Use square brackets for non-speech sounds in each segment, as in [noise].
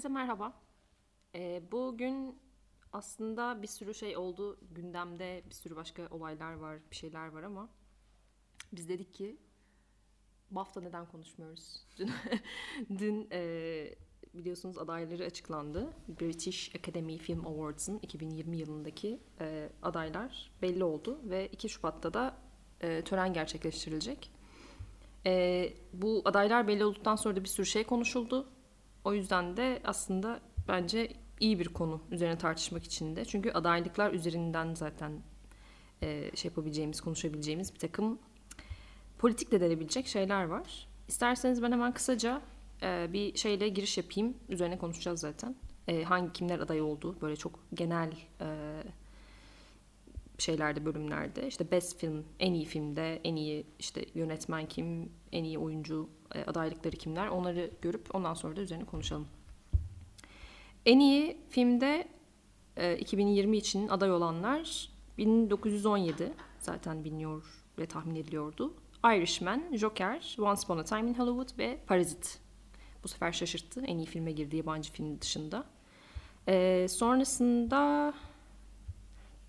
Herkese merhaba. Ee, bugün aslında bir sürü şey oldu. Gündemde bir sürü başka olaylar var, bir şeyler var ama biz dedik ki BAFTA neden konuşmuyoruz? [laughs] Dün, dün e, biliyorsunuz adayları açıklandı. British Academy Film Awards'ın 2020 yılındaki e, adaylar belli oldu ve 2 Şubat'ta da e, tören gerçekleştirilecek. E, bu adaylar belli olduktan sonra da bir sürü şey konuşuldu. O yüzden de aslında bence iyi bir konu üzerine tartışmak için de. Çünkü adaylıklar üzerinden zaten e, şey yapabileceğimiz, konuşabileceğimiz bir takım politik de denebilecek şeyler var. İsterseniz ben hemen kısaca e, bir şeyle giriş yapayım. Üzerine konuşacağız zaten. E, hangi kimler aday oldu böyle çok genel e, şeylerde bölümlerde işte best film en iyi filmde en iyi işte yönetmen kim en iyi oyuncu e, adaylıkları kimler onları görüp ondan sonra da üzerine konuşalım. En iyi filmde e, 2020 için aday olanlar 1917 zaten biliniyor ve tahmin ediliyordu. Irishman, Joker, Once Upon a Time in Hollywood ve Parazit. Bu sefer şaşırttı en iyi filme girdi yabancı film dışında. E, sonrasında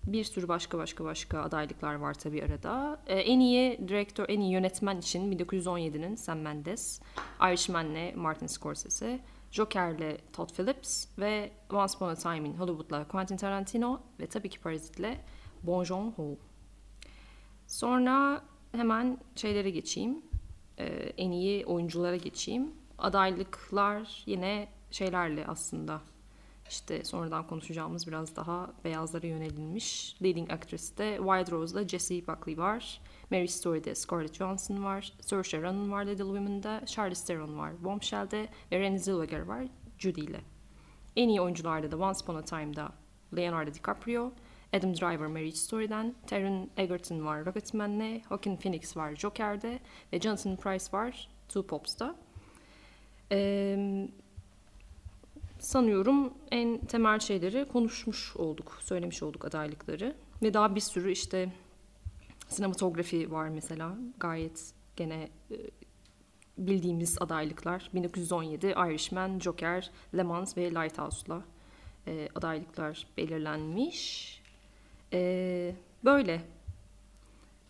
bir sürü başka başka başka adaylıklar var tabi arada. Ee, en iyi direktör, en iyi yönetmen için 1917'nin Sam Mendes, Irishman'le Martin Scorsese, Joker'le Todd Phillips ve Once Upon a Time in Hollywood'la Quentin Tarantino ve tabii ki Parazit'le Bong Joon-ho. Sonra hemen şeylere geçeyim. Ee, en iyi oyunculara geçeyim. Adaylıklar yine şeylerle aslında işte sonradan konuşacağımız biraz daha beyazlara yönelilmiş. Leading Actress'te Wild Rose'da Jessie Buckley var. Mary Story'de Scarlett Johansson var. Saoirse Ronan var Little Women'da. Charlize Theron var Bombshell'de. Ve Renée Zellweger var Judy ile. En iyi oyuncularda da Once Upon a Time'da Leonardo DiCaprio. Adam Driver Marriage Story'den. Taron Egerton var Rocketman'le. Joaquin Phoenix var Joker'de. Ve Jonathan Price var Two Pops'ta. Ee, sanıyorum en temel şeyleri konuşmuş olduk, söylemiş olduk adaylıkları. Ve daha bir sürü işte sinematografi var mesela. Gayet gene e, bildiğimiz adaylıklar. 1917, Irishman, Joker, Le Mans ve Lighthouse'la e, adaylıklar belirlenmiş. E, böyle.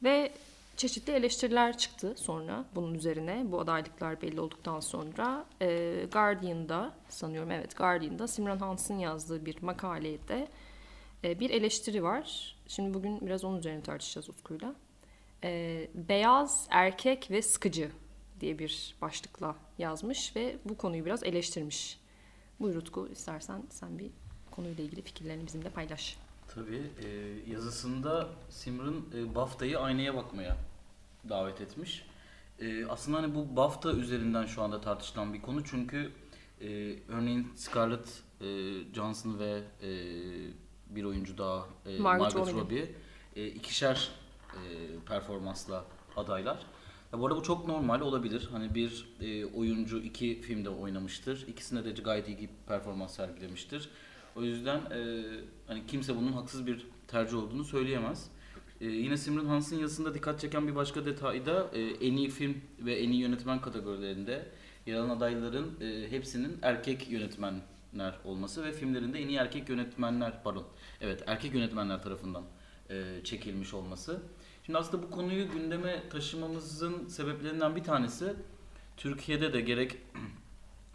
Ve çeşitli eleştiriler çıktı sonra bunun üzerine. Bu adaylıklar belli olduktan sonra e, Guardian'da sanıyorum evet Guardian'da Simran Hans'ın yazdığı bir makalede e, bir eleştiri var. Şimdi bugün biraz onun üzerine tartışacağız Utku'yla. E, beyaz, erkek ve sıkıcı diye bir başlıkla yazmış ve bu konuyu biraz eleştirmiş. Buyur Utku istersen sen bir konuyla ilgili fikirlerini bizimle paylaş. Tabii e, yazısında Simran e, BAFTA'yı aynaya bakmaya davet etmiş. E, aslında hani bu BAFTA üzerinden şu anda tartışılan bir konu çünkü e, örneğin Scarlett e, Johansson ve e, bir oyuncu daha e, Margot, Margot Robbie e, ikişer e, performansla adaylar. Ya bu arada bu çok normal olabilir. Hani bir e, oyuncu iki filmde oynamıştır. İkisinde de gayet iyi performans sergilemiştir. O yüzden e, hani kimse bunun haksız bir tercih olduğunu söyleyemez. E, yine Simran Hans'ın yazısında dikkat çeken bir başka detay da e, en iyi film ve en iyi yönetmen kategorilerinde yer alan adayların e, hepsinin erkek yönetmenler olması ve filmlerinde en iyi erkek yönetmenler pardon evet erkek yönetmenler tarafından e, çekilmiş olması. Şimdi aslında bu konuyu gündeme taşımamızın sebeplerinden bir tanesi Türkiye'de de gerek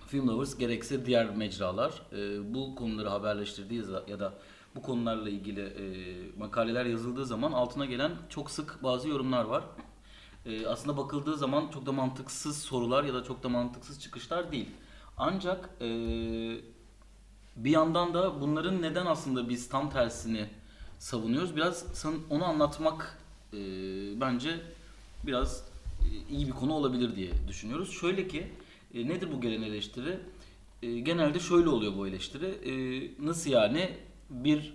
Film Lovers gerekse diğer mecralar e, bu konuları haberleştirdiği ya da bu konularla ilgili e, makaleler yazıldığı zaman altına gelen çok sık bazı yorumlar var. E, aslında bakıldığı zaman çok da mantıksız sorular ya da çok da mantıksız çıkışlar değil. Ancak e, bir yandan da bunların neden aslında biz tam tersini savunuyoruz? Biraz onu anlatmak e, bence biraz e, iyi bir konu olabilir diye düşünüyoruz. Şöyle ki e, nedir bu gelen eleştiri? E, genelde şöyle oluyor bu eleştiri. E, nasıl yani bir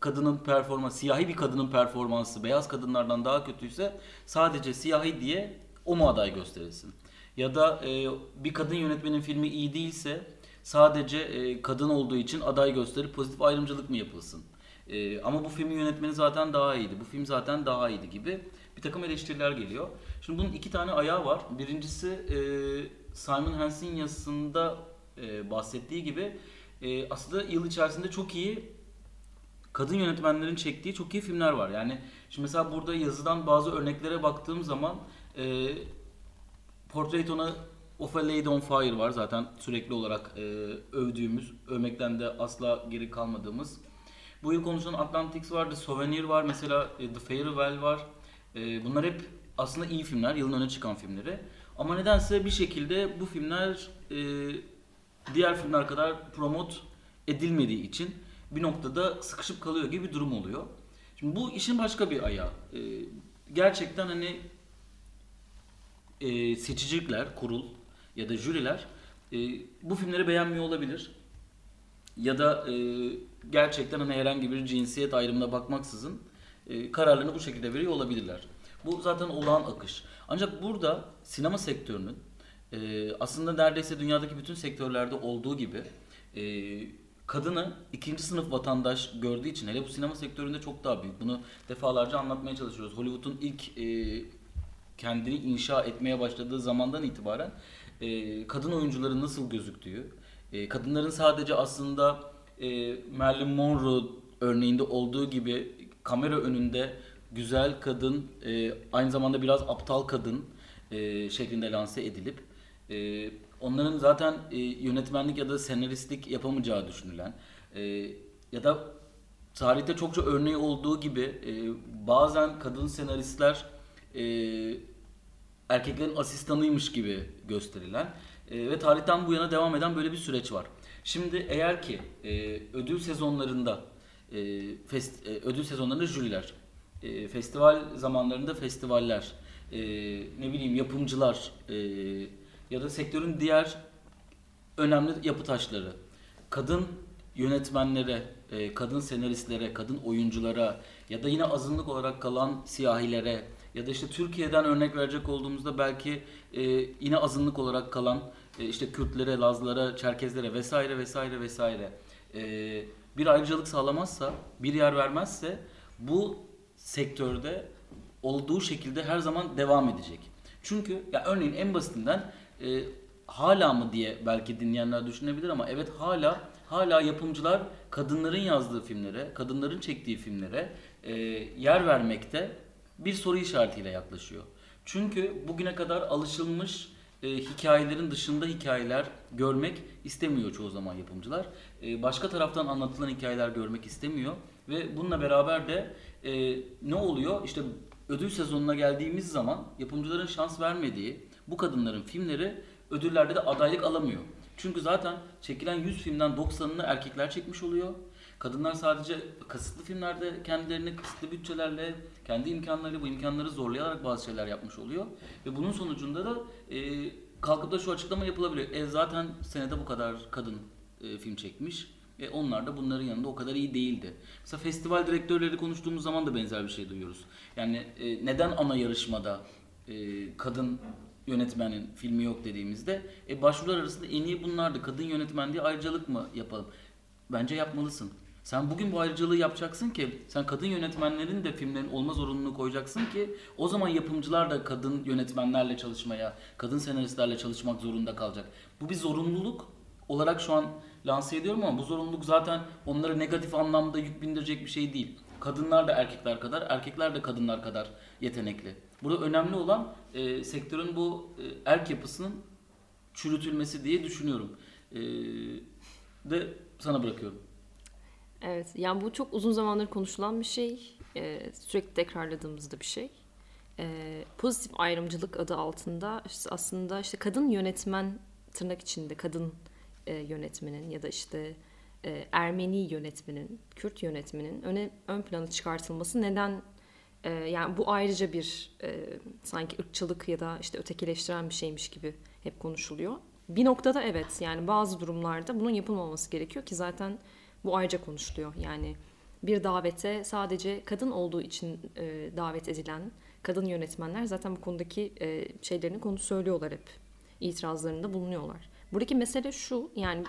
kadının performansı, siyahi bir kadının performansı beyaz kadınlardan daha kötüyse sadece siyahi diye o mu aday gösterilsin? Ya da e, bir kadın yönetmenin filmi iyi değilse sadece e, kadın olduğu için aday gösterip pozitif ayrımcılık mı yapılsın? E, ama bu filmin yönetmeni zaten daha iyiydi, bu film zaten daha iyiydi gibi bir takım eleştiriler geliyor. Şimdi bunun iki tane ayağı var. Birincisi e, Simon Hansen yazısında e, bahsettiği gibi e, aslında yıl içerisinde çok iyi kadın yönetmenlerin çektiği çok iyi filmler var. Yani şimdi mesela burada yazıdan bazı örneklere baktığım zaman e, Portrait on a, of a Lady on Fire var zaten sürekli olarak e, övdüğümüz, övmekten de asla geri kalmadığımız. Bu yıl konuşulan Atlantics var, The Souvenir var, mesela e, The Farewell var. E, bunlar hep aslında iyi filmler, yılın öne çıkan filmleri. Ama nedense bir şekilde bu filmler e, diğer filmler kadar promote edilmediği için bir noktada sıkışıp kalıyor gibi bir durum oluyor. Şimdi bu işin başka bir ayağı. E, gerçekten hani e, seçicilikler, kurul ya da jüriler e, bu filmleri beğenmiyor olabilir. Ya da e, gerçekten hani herhangi bir cinsiyet ayrımına bakmaksızın e, kararlarını bu şekilde veriyor olabilirler. Bu zaten olağan akış. Ancak burada sinema sektörünün e, aslında neredeyse dünyadaki bütün sektörlerde olduğu gibi e, kadını ikinci sınıf vatandaş gördüğü için hele bu sinema sektöründe çok daha büyük. Bunu defalarca anlatmaya çalışıyoruz. Hollywood'un ilk e, kendini inşa etmeye başladığı zamandan itibaren e, kadın oyuncuların nasıl gözüktüğü, e, kadınların sadece aslında e, Marilyn Monroe örneğinde olduğu gibi kamera önünde güzel kadın, e, aynı zamanda biraz aptal kadın e, şeklinde lanse edilip e, onların zaten e, yönetmenlik ya da senaristlik yapamayacağı düşünülen e, ya da tarihte çokça örneği olduğu gibi e, bazen kadın senaristler e, erkeklerin asistanıymış gibi gösterilen e, ve tarihten bu yana devam eden böyle bir süreç var. Şimdi eğer ki e, ödül sezonlarında e, fest, e, ödül sezonlarında jüriler, e, festival zamanlarında festivaller, e, ne bileyim yapımcılar e, ya da sektörün diğer önemli yapı taşları, kadın yönetmenlere, e, kadın senaristlere, kadın oyunculara ya da yine azınlık olarak kalan siyahilere ya da işte Türkiye'den örnek verecek olduğumuzda belki e, yine azınlık olarak kalan e, işte Kürtlere, Lazlara, Çerkezlere vesaire vesaire vesaire e, bir ayrıcalık sağlamazsa, bir yer vermezse bu sektörde olduğu şekilde her zaman devam edecek. Çünkü ya örneğin en basitinden e, hala mı diye belki dinleyenler düşünebilir ama evet hala hala yapımcılar kadınların yazdığı filmlere, kadınların çektiği filmlere e, yer vermekte bir soru işaretiyle yaklaşıyor. Çünkü bugüne kadar alışılmış e, hikayelerin dışında hikayeler görmek istemiyor çoğu zaman yapımcılar. E, başka taraftan anlatılan hikayeler görmek istemiyor ve bununla beraber de e, ne oluyor? İşte ödül sezonuna geldiğimiz zaman yapımcıların şans vermediği bu kadınların filmleri ödüllerde de adaylık alamıyor. Çünkü zaten çekilen 100 filmden 90'ını erkekler çekmiş oluyor. Kadınlar sadece kısıtlı filmlerde kendilerini kısıtlı bütçelerle, kendi imkanlarıyla bu imkanları zorlayarak bazı şeyler yapmış oluyor. Ve bunun sonucunda da e, kalkıp da şu açıklama yapılabiliyor. E zaten senede bu kadar kadın e, film çekmiş. E onlar da bunların yanında o kadar iyi değildi. Mesela festival direktörleri konuştuğumuz zaman da benzer bir şey duyuyoruz. Yani e, neden ana yarışmada e, kadın yönetmenin filmi yok dediğimizde e, başvurular arasında en iyi bunlardı. Kadın yönetmen diye ayrıcalık mı yapalım? Bence yapmalısın. Sen bugün bu ayrıcalığı yapacaksın ki sen kadın yönetmenlerin de filmlerin olma zorunluluğunu koyacaksın ki o zaman yapımcılar da kadın yönetmenlerle çalışmaya, kadın senaristlerle çalışmak zorunda kalacak. Bu bir zorunluluk olarak şu an lanse ediyorum ama bu zorunluluk zaten onlara negatif anlamda yük bindirecek bir şey değil. Kadınlar da erkekler kadar, erkekler de kadınlar kadar yetenekli. Burada önemli olan e, sektörün bu e, erk yapısının çürütülmesi diye düşünüyorum. E, de sana bırakıyorum. Evet, yani bu çok uzun zamandır konuşulan bir şey. Ee, sürekli tekrarladığımızda bir şey. Ee, pozitif ayrımcılık adı altında işte aslında işte kadın yönetmen tırnak içinde kadın e, yönetmenin ya da işte e, Ermeni yönetmenin, Kürt yönetmenin öne ön plana çıkartılması neden e, yani bu ayrıca bir e, sanki ırkçılık ya da işte ötekileştiren bir şeymiş gibi hep konuşuluyor. Bir noktada evet yani bazı durumlarda bunun yapılmaması gerekiyor ki zaten bu ayrıca konuşuluyor. Yani bir davete sadece kadın olduğu için e, davet edilen kadın yönetmenler zaten bu konudaki e, şeylerini konu söylüyorlar hep. İtirazlarında bulunuyorlar. Buradaki mesele şu yani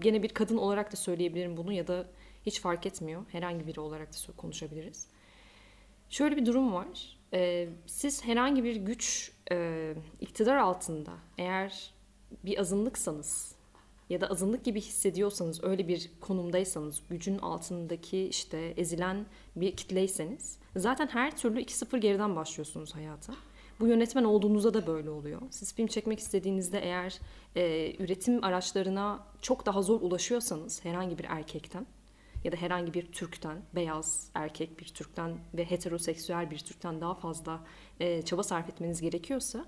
gene bir kadın olarak da söyleyebilirim bunu ya da hiç fark etmiyor. Herhangi biri olarak da konuşabiliriz. Şöyle bir durum var. E, siz herhangi bir güç e, iktidar altında eğer bir azınlıksanız ya da azınlık gibi hissediyorsanız, öyle bir konumdaysanız, gücün altındaki işte ezilen bir kitleyseniz zaten her türlü 2-0 geriden başlıyorsunuz hayata. Bu yönetmen olduğunuzda da böyle oluyor. Siz film çekmek istediğinizde eğer e, üretim araçlarına çok daha zor ulaşıyorsanız herhangi bir erkekten ya da herhangi bir Türk'ten, beyaz erkek bir Türk'ten ve heteroseksüel bir Türk'ten daha fazla e, çaba sarf etmeniz gerekiyorsa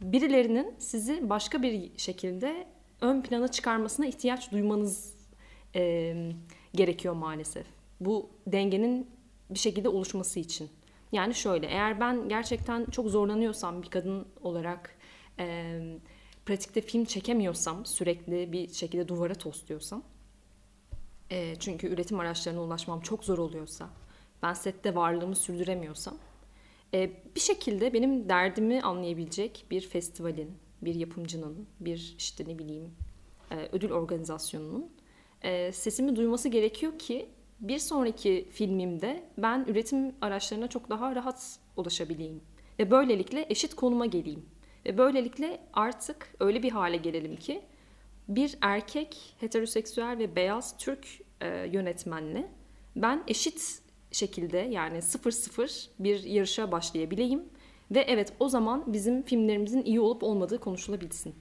birilerinin sizi başka bir şekilde ön plana çıkarmasına ihtiyaç duymanız e, gerekiyor maalesef. Bu dengenin bir şekilde oluşması için. Yani şöyle eğer ben gerçekten çok zorlanıyorsam bir kadın olarak e, pratikte film çekemiyorsam sürekli bir şekilde duvara tosluyorsam e, çünkü üretim araçlarına ulaşmam çok zor oluyorsa ben sette varlığımı sürdüremiyorsam e, bir şekilde benim derdimi anlayabilecek bir festivalin, bir yapımcının, bir işte ne bileyim e, ödül organizasyonunun e, sesimi duyması gerekiyor ki bir sonraki filmimde ben üretim araçlarına çok daha rahat ulaşabileyim. Ve böylelikle eşit konuma geleyim. Ve böylelikle artık öyle bir hale gelelim ki bir erkek heteroseksüel ve beyaz Türk e, yönetmenle ben eşit şekilde yani sıfır sıfır bir yarışa başlayabileyim. Ve evet o zaman bizim filmlerimizin iyi olup olmadığı konuşulabilsin.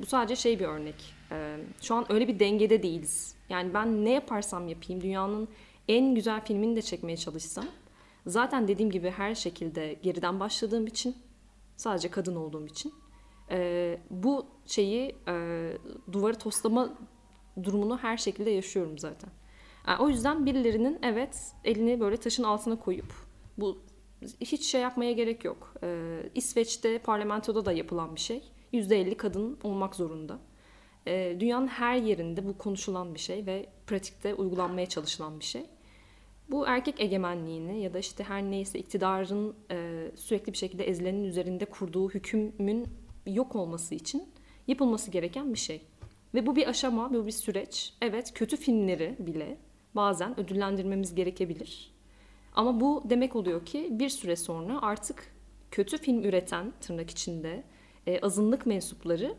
Bu sadece şey bir örnek. Ee, şu an öyle bir dengede değiliz. Yani ben ne yaparsam yapayım dünyanın en güzel filmini de çekmeye çalışsam zaten dediğim gibi her şekilde geriden başladığım için sadece kadın olduğum için e, bu şeyi e, duvarı toslama durumunu her şekilde yaşıyorum zaten. Yani o yüzden birilerinin evet elini böyle taşın altına koyup bu hiç şey yapmaya gerek yok. Ee, İsveç'te parlamentoda da yapılan bir şey. %50 kadın olmak zorunda. Ee, dünyanın her yerinde bu konuşulan bir şey ve pratikte uygulanmaya çalışılan bir şey. Bu erkek egemenliğini ya da işte her neyse iktidarın e, sürekli bir şekilde ezilenin üzerinde kurduğu hükümün yok olması için yapılması gereken bir şey. Ve bu bir aşama, bu bir süreç. Evet kötü filmleri bile bazen ödüllendirmemiz gerekebilir. Ama bu demek oluyor ki bir süre sonra artık kötü film üreten tırnak içinde e, azınlık mensupları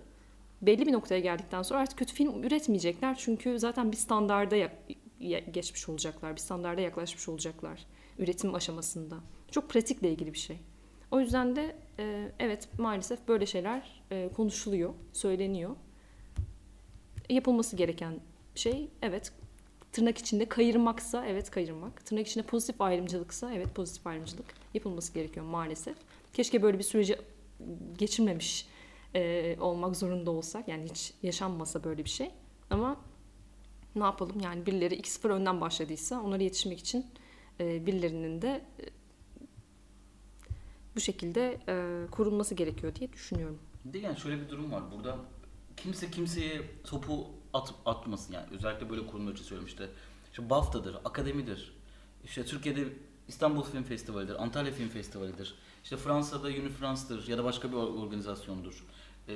belli bir noktaya geldikten sonra artık kötü film üretmeyecekler. Çünkü zaten bir standarda geçmiş olacaklar, bir standarda yaklaşmış olacaklar üretim aşamasında. Çok pratikle ilgili bir şey. O yüzden de e, evet maalesef böyle şeyler e, konuşuluyor, söyleniyor. Yapılması gereken şey evet tırnak içinde kayırmaksa evet kayırmak. Tırnak içinde pozitif ayrımcılıksa evet pozitif ayrımcılık yapılması gerekiyor maalesef. Keşke böyle bir süreci geçirmemiş e, olmak zorunda olsak. Yani hiç yaşanmasa böyle bir şey. Ama ne yapalım yani birileri 2-0 önden başladıysa onlara yetişmek için e, birilerinin de e, bu şekilde e, korunması gerekiyor diye düşünüyorum. Bir de yani şöyle bir durum var. Burada kimse kimseye topu at, atmasın yani. Özellikle böyle kurumlar için söylüyorum işte. İşte BAFTA'dır, akademidir. İşte Türkiye'de İstanbul Film Festivali'dir, Antalya Film Festivali'dir. İşte Fransa'da Unifrance'dır ya da başka bir or- organizasyondur. Ee,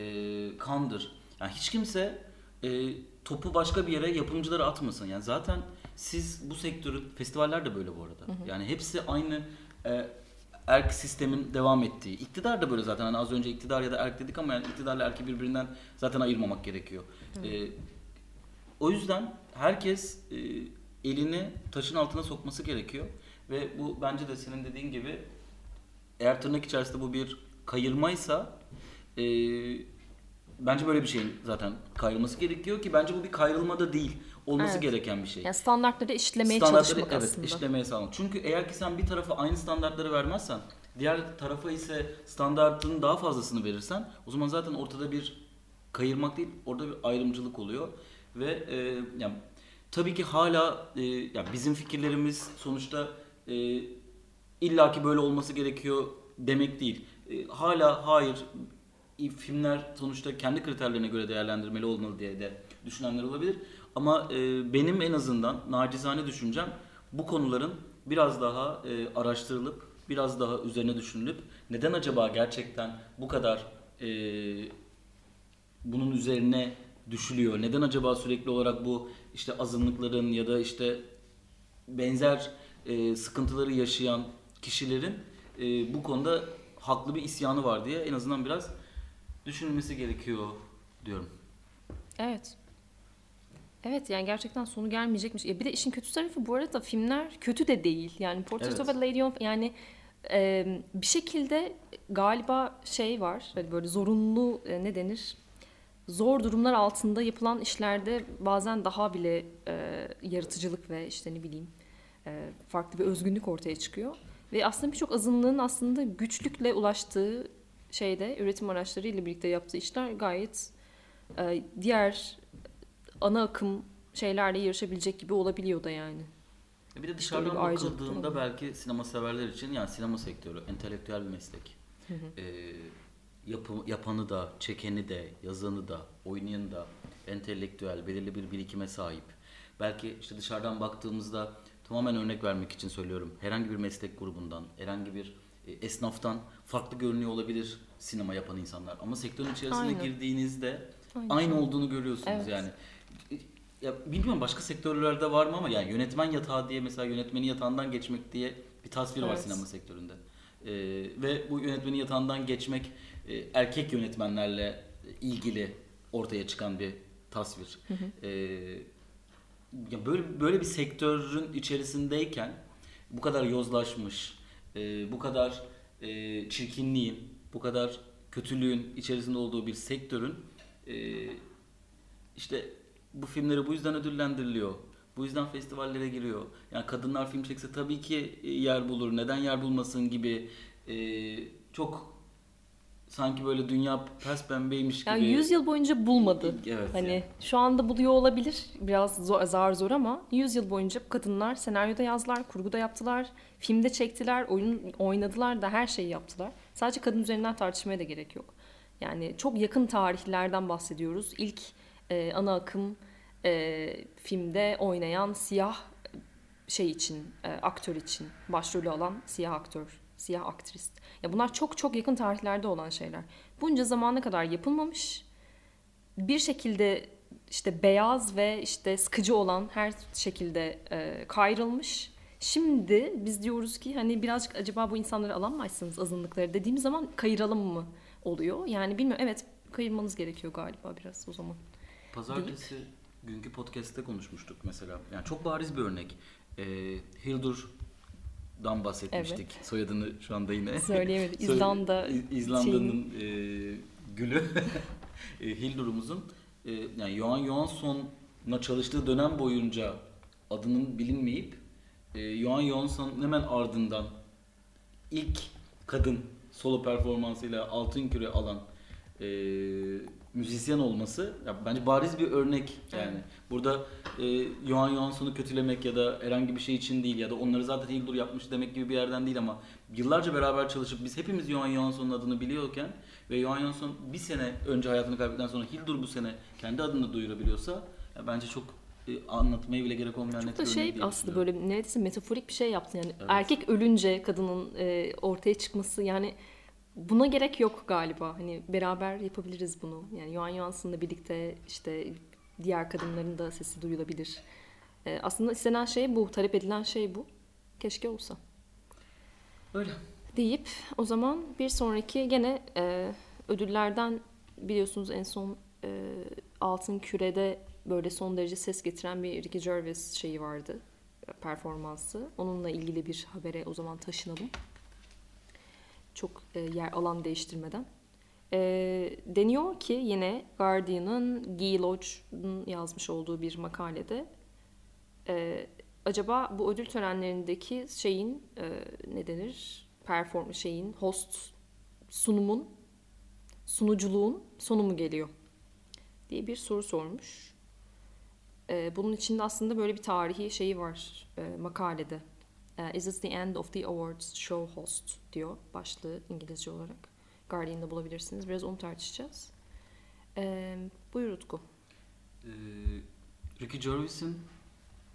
Cannes'dır. Yani hiç kimse e, topu başka bir yere yapımcılara atmasın. Yani zaten siz bu sektörü, festivaller de böyle bu arada. Yani hepsi aynı e, erk sistemin devam ettiği. İktidar da böyle zaten. Hani az önce iktidar ya da erk dedik ama yani iktidarla erki birbirinden zaten ayırmamak gerekiyor. Ee, o yüzden herkes e, elini taşın altına sokması gerekiyor. Ve bu bence de senin dediğin gibi eğer tırnak içerisinde bu bir kayırmaysa e, bence böyle bir şeyin zaten kayrılması gerekiyor ki bence bu bir kayrılma da değil. Olması Evet. gereken bir şey. Yani standartları işlemeye Standartları, çalışmak evet, aslında. işlemeye sağlamak. Çünkü eğer ki sen bir tarafa aynı standartları vermezsen, diğer tarafa ise standartın daha fazlasını verirsen, o zaman zaten ortada bir kayırmak değil, orada bir ayrımcılık oluyor ve e, yani tabii ki hala e, yani bizim fikirlerimiz sonuçta e, illaki böyle olması gerekiyor demek değil. E, hala hayır filmler sonuçta kendi kriterlerine göre değerlendirmeli olmalı diye de düşünenler olabilir. Ama e, benim en azından nacizane düşüncem bu konuların biraz daha e, araştırılıp biraz daha üzerine düşünülüp neden acaba gerçekten bu kadar e, bunun üzerine düşülüyor? Neden acaba sürekli olarak bu işte azınlıkların ya da işte benzer e, sıkıntıları yaşayan kişilerin e, bu konuda haklı bir isyanı var diye en azından biraz düşünülmesi gerekiyor diyorum. Evet. Evet yani gerçekten sonu gelmeyecekmiş. Ya bir de işin kötü tarafı bu arada filmler kötü de değil. Yani Portrait Evet. of a Lady on yani e, bir şekilde galiba şey var. Hani böyle zorunlu e, ne denir? Zor durumlar altında yapılan işlerde bazen daha bile e, yaratıcılık ve işte ne bileyim e, farklı bir özgünlük ortaya çıkıyor. Ve aslında birçok azınlığın aslında güçlükle ulaştığı şeyde üretim araçlarıyla birlikte yaptığı işler gayet e, diğer ana akım şeylerle yarışabilecek gibi olabiliyor da yani. Bir de İşte dışarıdan da bakıldığında belki sinema severler için yani sinema sektörü entelektüel bir meslek. Ee, yapı, yapanı da, çekeni de, yazanı da, oynayanı da entelektüel, belirli bir birikime sahip. Belki işte dışarıdan baktığımızda tamamen örnek vermek için söylüyorum. Herhangi bir meslek grubundan, herhangi bir e, esnaftan farklı görünüyor olabilir sinema yapan insanlar. Ama sektörün içerisine Aynen. girdiğinizde Aynen. aynı olduğunu görüyorsunuz Evet. yani. Ya bilmiyorum başka sektörlerde var mı ama yani yönetmen yatağı diye mesela yönetmenin yatağından geçmek diye bir tasvir var Evet. sinema sektöründe. Ee, ve bu yönetmenin yatağından geçmek e, erkek yönetmenlerle ilgili ortaya çıkan bir tasvir. Ee, ya böyle böyle bir sektörün içerisindeyken bu kadar yozlaşmış, e, bu kadar e, çirkinliğin, bu kadar kötülüğün içerisinde olduğu bir sektörün e, işte bu filmleri bu yüzden ödüllendiriliyor. Bu yüzden festivallere giriyor. Yani kadınlar film çekse tabii ki e, yer bulur. Neden yer bulmasın gibi e, çok sanki böyle dünya pes pembeymiş gibi. Yani 100 yıl boyunca bulmadı. Evet. Hani yani. şu anda buluyor olabilir. Biraz zor, zar zor ama 100 yıl boyunca kadınlar senaryoda yazdılar, kurguda yaptılar, filmde çektiler, oyun oynadılar da her şeyi yaptılar. Sadece kadın üzerinden tartışmaya da gerek yok. Yani çok yakın tarihlerden bahsediyoruz. İlk e, ana akım e, filmde oynayan siyah şey için, e, aktör için başrolü alan siyah aktör, siyah aktrist. Ya bunlar çok çok yakın tarihlerde olan şeyler. Bunca zamana kadar yapılmamış. Bir şekilde işte beyaz ve işte sıkıcı olan her şekilde e, kayrılmış. Şimdi biz diyoruz ki hani birazcık acaba bu insanları alanmazsınız azınlıkları dediğimiz zaman kayıralım mı oluyor? Yani bilmiyorum evet kayırmanız gerekiyor galiba biraz o zaman. Pazartesi günkü podcast'te konuşmuştuk mesela. Yani çok bariz bir örnek. Ee, Hildur'dan bahsetmiştik. Soyadını şu anda yine. [laughs] Söyleyemedik. Söyle- İzlanda İz- İzlanda'nın e, gülü. [laughs] e, Hildur'umuzun e, yani Johan Johansson'la çalıştığı dönem boyunca adının bilinmeyip e, Johan Johansson'un hemen ardından ilk kadın solo performansıyla altın küre alan e, müzisyen olması ya bence bariz bir örnek yani. Evet. Burada e, Johan Johansson'u kötülemek ya da herhangi bir şey için değil ya da onları zaten Hildur yapmış demek gibi bir yerden değil ama yıllarca beraber çalışıp biz hepimiz Johan Johansson'un adını biliyorken ve Johan Johansson bir sene önce hayatını kaybettikten sonra Hildur bu sene kendi adını duyurabiliyorsa ya bence çok e, anlatmaya bile gerek olmayan net Çok da bir örnek şey aslında böyle neredeyse metaforik bir şey yaptın yani. Evet. Erkek ölünce kadının e, ortaya çıkması yani buna gerek yok galiba. Hani beraber yapabiliriz bunu. Yani Johan Johansson'la birlikte işte diğer kadınların da sesi duyulabilir. E, aslında istenen şey bu, talep edilen şey bu. Keşke olsa. Öyle. Deyip o zaman bir sonraki gene e, ödüllerden biliyorsunuz en son e, Altın Küre'de böyle son derece ses getiren bir Ricky Gervais şeyi vardı performansı. Onunla ilgili bir habere o zaman taşınalım. Çok e, yer alan değiştirmeden. E, deniyor ki yine Guardian'ın Guy Lodge'un yazmış olduğu bir makalede e, acaba bu ödül törenlerindeki şeyin e, ne denir? Perform şeyin host sunumun sunuculuğun sonu mu geliyor diye bir soru sormuş. E, bunun içinde aslında böyle bir tarihi şeyi var e, makalede. E, Is this the end of the awards show host diyor başlığı İngilizce olarak. Guardian'da bulabilirsiniz. Biraz onu tartışacağız. E, buyur Utku. Ee, Ricky Gervais'in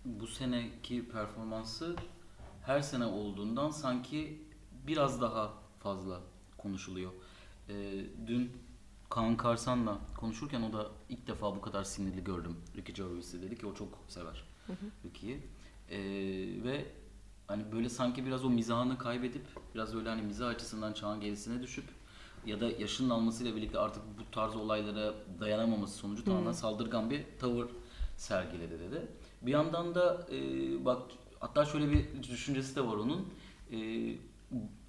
bu seneki performansı her sene olduğundan sanki biraz daha fazla konuşuluyor. Ee, dün Kaan Karsan'la konuşurken o da ilk defa bu kadar sinirli gördüm Ricky Gervais'i dedi ki o çok sever Ricky'yi. Ee, ve hani böyle sanki biraz o mizahını kaybedip biraz öyle hani mizah açısından çağın gerisine düşüp ya da yaşının almasıyla birlikte artık bu tarz olaylara dayanamaması sonucu tamamen saldırgan bir tavır sergiledi dedi. Bir yandan da e, bak hatta şöyle bir düşüncesi de var onun. E,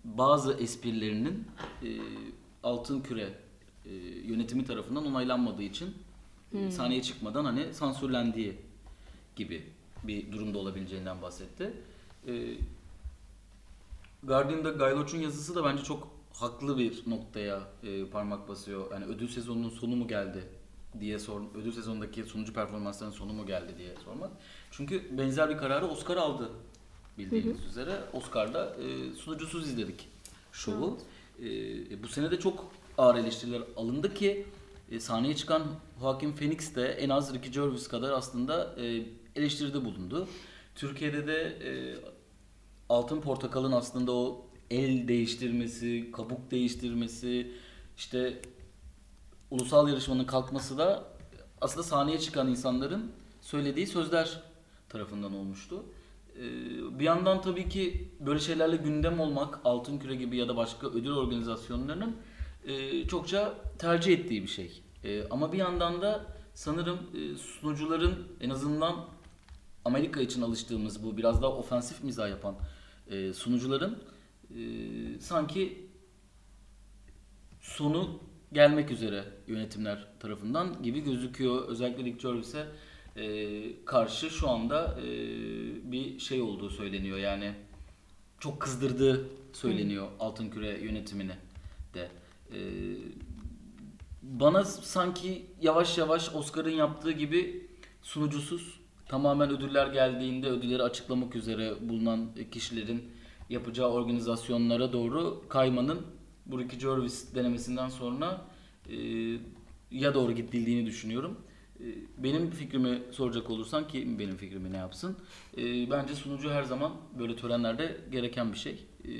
bazı esprilerinin e, altın küre e, yönetimi tarafından onaylanmadığı için e, sahneye çıkmadan hani sansürlendiği gibi bir durumda olabileceğinden bahsetti. E, Guardian'da Guy Loach'un yazısı da bence çok haklı bir noktaya e, parmak basıyor. Yani ödül sezonunun sonu mu geldi diye sor, ödül sezonundaki sunucu performanslarının sonu mu geldi diye sormak. Çünkü benzer bir kararı Oscar aldı bildiğiniz üzere. Oscar'da e, sunucusuz izledik şovu. E, bu sene de çok ağır eleştiriler alındı ki e, sahneye çıkan Joaquin Phoenix de en az Ricky Gervais kadar aslında e, eleştiride bulundu. Türkiye'de de e, Altın Portakal'ın aslında o el değiştirmesi, kabuk değiştirmesi, işte ulusal yarışmanın kalkması da aslında sahneye çıkan insanların söylediği sözler tarafından olmuştu. Ee, bir yandan tabii ki böyle şeylerle gündem olmak, Altın Küre gibi ya da başka ödül organizasyonlarının e, çokça tercih ettiği bir şey. E, ama bir yandan da sanırım e, sunucuların en azından Amerika için alıştığımız bu biraz daha ofensif mizah yapan e, sunucuların e, sanki sonu gelmek üzere yönetimler tarafından gibi gözüküyor. Özellikle Rick Gervais'e e, karşı şu anda e, bir şey olduğu söyleniyor. Yani çok kızdırdığı söyleniyor Altın Küre yönetimini de. E, bana sanki yavaş yavaş Oscar'ın yaptığı gibi sunucusuz tamamen ödüller geldiğinde ödülleri açıklamak üzere bulunan kişilerin yapacağı organizasyonlara doğru kaymanın bu Ricky Gervais denemesinden sonra e, ya doğru gidildiğini düşünüyorum. E, benim fikrimi soracak olursan ki benim fikrimi ne yapsın? E, bence sunucu her zaman böyle törenlerde gereken bir şey. E,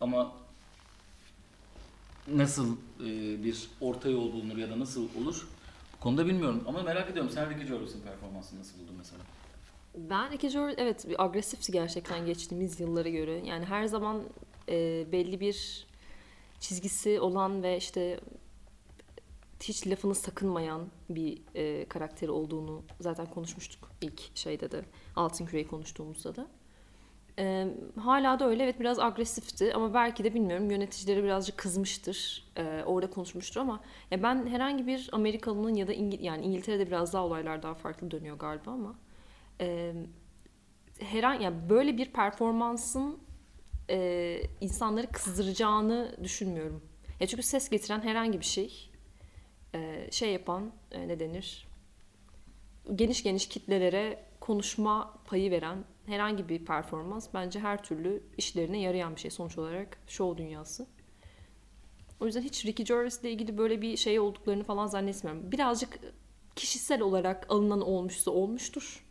ama nasıl e, bir orta yol bulunur ya da nasıl olur konuda bilmiyorum. Ama merak ediyorum sen Ricky Gervais'in performansını nasıl buldun mesela? Ben Ricky Gervais evet bir agresifti gerçekten geçtiğimiz yıllara göre. Yani her zaman e, belli bir çizgisi olan ve işte hiç lafını sakınmayan bir e, karakteri olduğunu zaten konuşmuştuk ilk şeyde de Altın Küre'yi konuştuğumuzda da. E, hala da öyle evet biraz agresifti ama belki de bilmiyorum yöneticileri birazcık kızmıştır. E, orada konuşmuştur ama ya ben herhangi bir Amerikalının ya da İngil yani İngiltere'de biraz daha olaylar daha farklı dönüyor galiba ama e, herhangi yani böyle bir performansın e, insanları kızdıracağını düşünmüyorum. Ya çünkü ses getiren herhangi bir şey e, şey yapan e, ne denir? Geniş geniş kitlelere konuşma payı veren herhangi bir performans bence her türlü işlerine yarayan bir şey sonuç olarak show dünyası. O yüzden hiç Ricky Gervais ile ilgili böyle bir şey olduklarını falan zannetmiyorum. Birazcık kişisel olarak alınan olmuşsa olmuştur.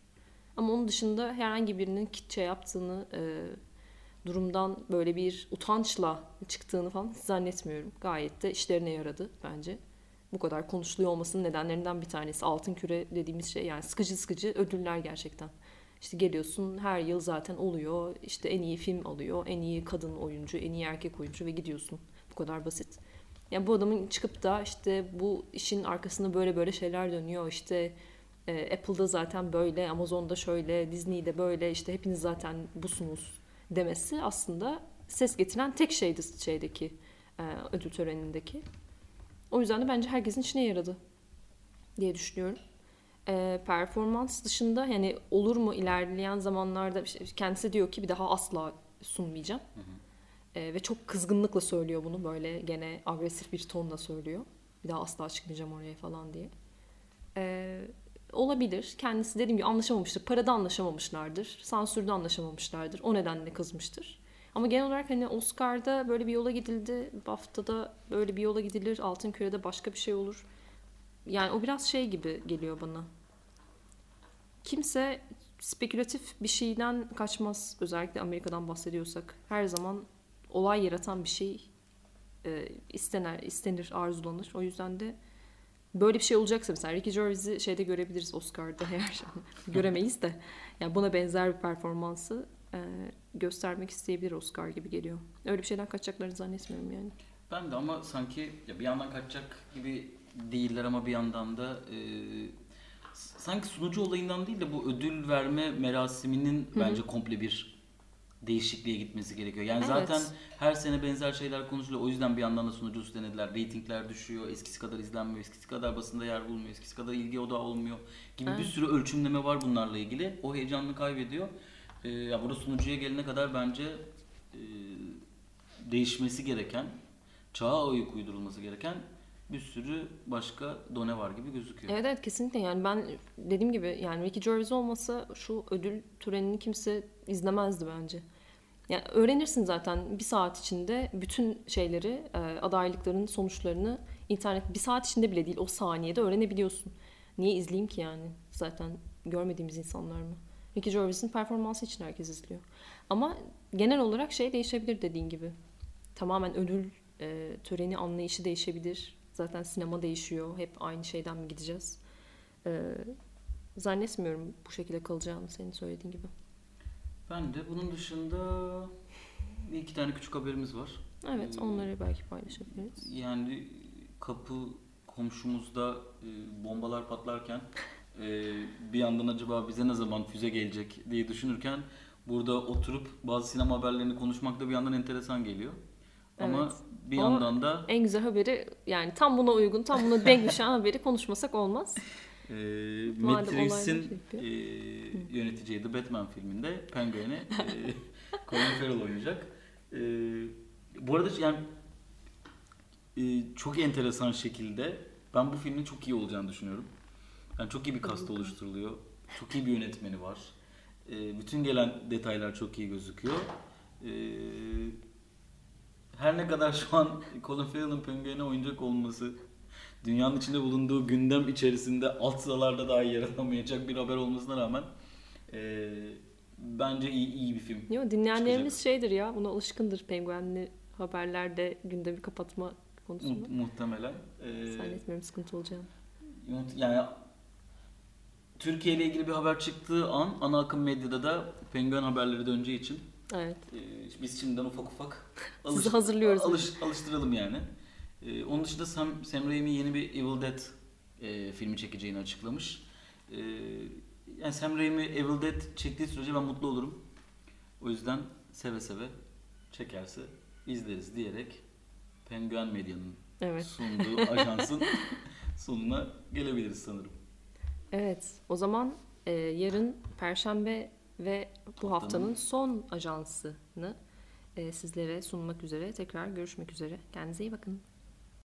Ama onun dışında herhangi birinin kitçe yaptığını, e, durumdan böyle bir utançla çıktığını falan zannetmiyorum. Gayet de işlerine yaradı bence. Bu kadar konuşuluyor olmasının nedenlerinden bir tanesi altın küre dediğimiz şey yani sıkıcı sıkıcı ödüller gerçekten. İşte geliyorsun her yıl zaten oluyor. İşte en iyi film alıyor, en iyi kadın oyuncu, en iyi erkek oyuncu ve gidiyorsun. Bu kadar basit. Yani bu adamın çıkıp da işte bu işin arkasında böyle böyle şeyler dönüyor. İşte e, Apple'da zaten böyle, Amazon'da şöyle, Disney'de böyle işte hepiniz zaten busunuz demesi aslında ses getiren tek şeydi şeydeki e, ödül törenindeki. O yüzden de bence herkesin işine yaradı diye düşünüyorum. E, performans dışında yani olur mu ilerleyen zamanlarda işte kendisi diyor ki bir daha asla sunmayacağım. Hı hı. E, ve çok kızgınlıkla söylüyor bunu böyle gene agresif bir tonla söylüyor. Bir daha asla çıkmayacağım oraya falan diye. E, olabilir. Kendisi dediğim gibi anlaşamamıştır. Parada anlaşamamışlardır. Sansürde anlaşamamışlardır. O nedenle kızmıştır. Ama genel olarak hani Oscar'da böyle bir yola gidildi. BAFTA'da böyle bir yola gidilir. Altın Küre'de başka bir şey olur. Yani o biraz şey gibi geliyor bana. Kimse spekülatif bir şeyden kaçmaz. Özellikle Amerika'dan bahsediyorsak. Her zaman olay yaratan bir şey e, istener, istenir, arzulanır. O yüzden de böyle bir şey olacaksa mesela Ricky Gervais'i şeyde görebiliriz Oscar'da [laughs] eğer göremeyiz de yani buna benzer bir performansı e, göstermek isteyebilir Oscar gibi geliyor. Öyle bir şeyden kaçacaklarını zannetmiyorum yani. Ben de ama sanki ya bir yandan kaçacak gibi değiller ama bir yandan da e, sanki sunucu olayından değil de bu ödül verme merasiminin Hı hı. bence komple bir değişikliğe gitmesi gerekiyor. Yani Evet. zaten her sene benzer şeyler konuşuluyor. O yüzden bir yandan da sunucu üstlenediler. Reytingler düşüyor. Eskisi kadar izlenmiyor. Eskisi kadar basında yer bulmuyor. Eskisi kadar ilgi odağı olmuyor. Gibi bir Evet. sürü ölçümleme var bunlarla ilgili. O heyecanını kaybediyor. E, ya burada sunucuya gelene kadar bence e, değişmesi gereken, çağa ayak uydurulması gereken bir sürü başka done var gibi gözüküyor. Evet evet kesinlikle yani ben dediğim gibi yani Ricky Gervais olmasa şu ödül törenini kimse izlemezdi bence. Yani öğrenirsin zaten bir saat içinde bütün şeyleri, e, adaylıkların sonuçlarını internet bir saat içinde bile değil o saniyede öğrenebiliyorsun. Niye izleyeyim ki yani? Zaten görmediğimiz insanlar mı? Ricky Gervais'in performansı için herkes izliyor. Ama genel olarak şey değişebilir dediğin gibi. Tamamen ödül e, töreni anlayışı değişebilir. Zaten sinema değişiyor. Hep aynı şeyden mi gideceğiz? E, zannetmiyorum bu şekilde kalacağını senin söylediğin gibi. Ben de bunun dışında bir iki tane küçük haberimiz var. Evet Ee, onları belki paylaşabiliriz. Yani kapı komşumuzda e, bombalar patlarken e, bir yandan acaba bize ne zaman füze gelecek diye düşünürken burada oturup bazı sinema haberlerini konuşmak da bir yandan enteresan geliyor. Ama Evet. bir yandan da En güzel haberi yani tam buna uygun, tam buna denk düşen haberi konuşmasak olmaz. e, Matrix'in e, yöneteceği The Batman filminde Penguin'i [laughs] e, Colin Farrell oynayacak. E, bu arada yani e, çok enteresan şekilde ben bu filmin çok iyi olacağını düşünüyorum. Yani çok iyi bir kast oluşturuluyor. Çok iyi bir yönetmeni var. E, bütün gelen detaylar çok iyi gözüküyor. E, her ne kadar şu an Colin Farrell'ın Penguin'e oyuncak olması dünyanın içinde bulunduğu gündem içerisinde alt sıralarda dahi yer alamayacak bir haber olmasına rağmen e, bence iyi, iyi bir film. Yok dinleyenlerimiz şeydir ya buna alışkındır penguenli haberlerde gündemi kapatma konusunda. Mu- muhtemelen. E, Zannetmiyorum sıkıntı olacağını. Yani Türkiye ile ilgili bir haber çıktığı an ana akım medyada da penguen haberleri döneceği için Evet. e, biz şimdiden ufak ufak [laughs] Sizi hazırlıyoruz. alış- alıştıralım yani. E, onun dışında Sam, Sam Raimi yeni bir Evil Dead e, filmi çekeceğini açıklamış. E, yani Sam Raimi Evil Dead çektiği sürece ben mutlu olurum. O yüzden seve seve çekerse izleriz diyerek Penguen Medya'nın Evet. sunduğu [laughs] ajansın sonuna gelebiliriz sanırım. Evet. O zaman e, yarın Perşembe ve bu Haftanın- son ajansını e, sizlere sunmak üzere tekrar görüşmek üzere. Kendinize iyi bakın.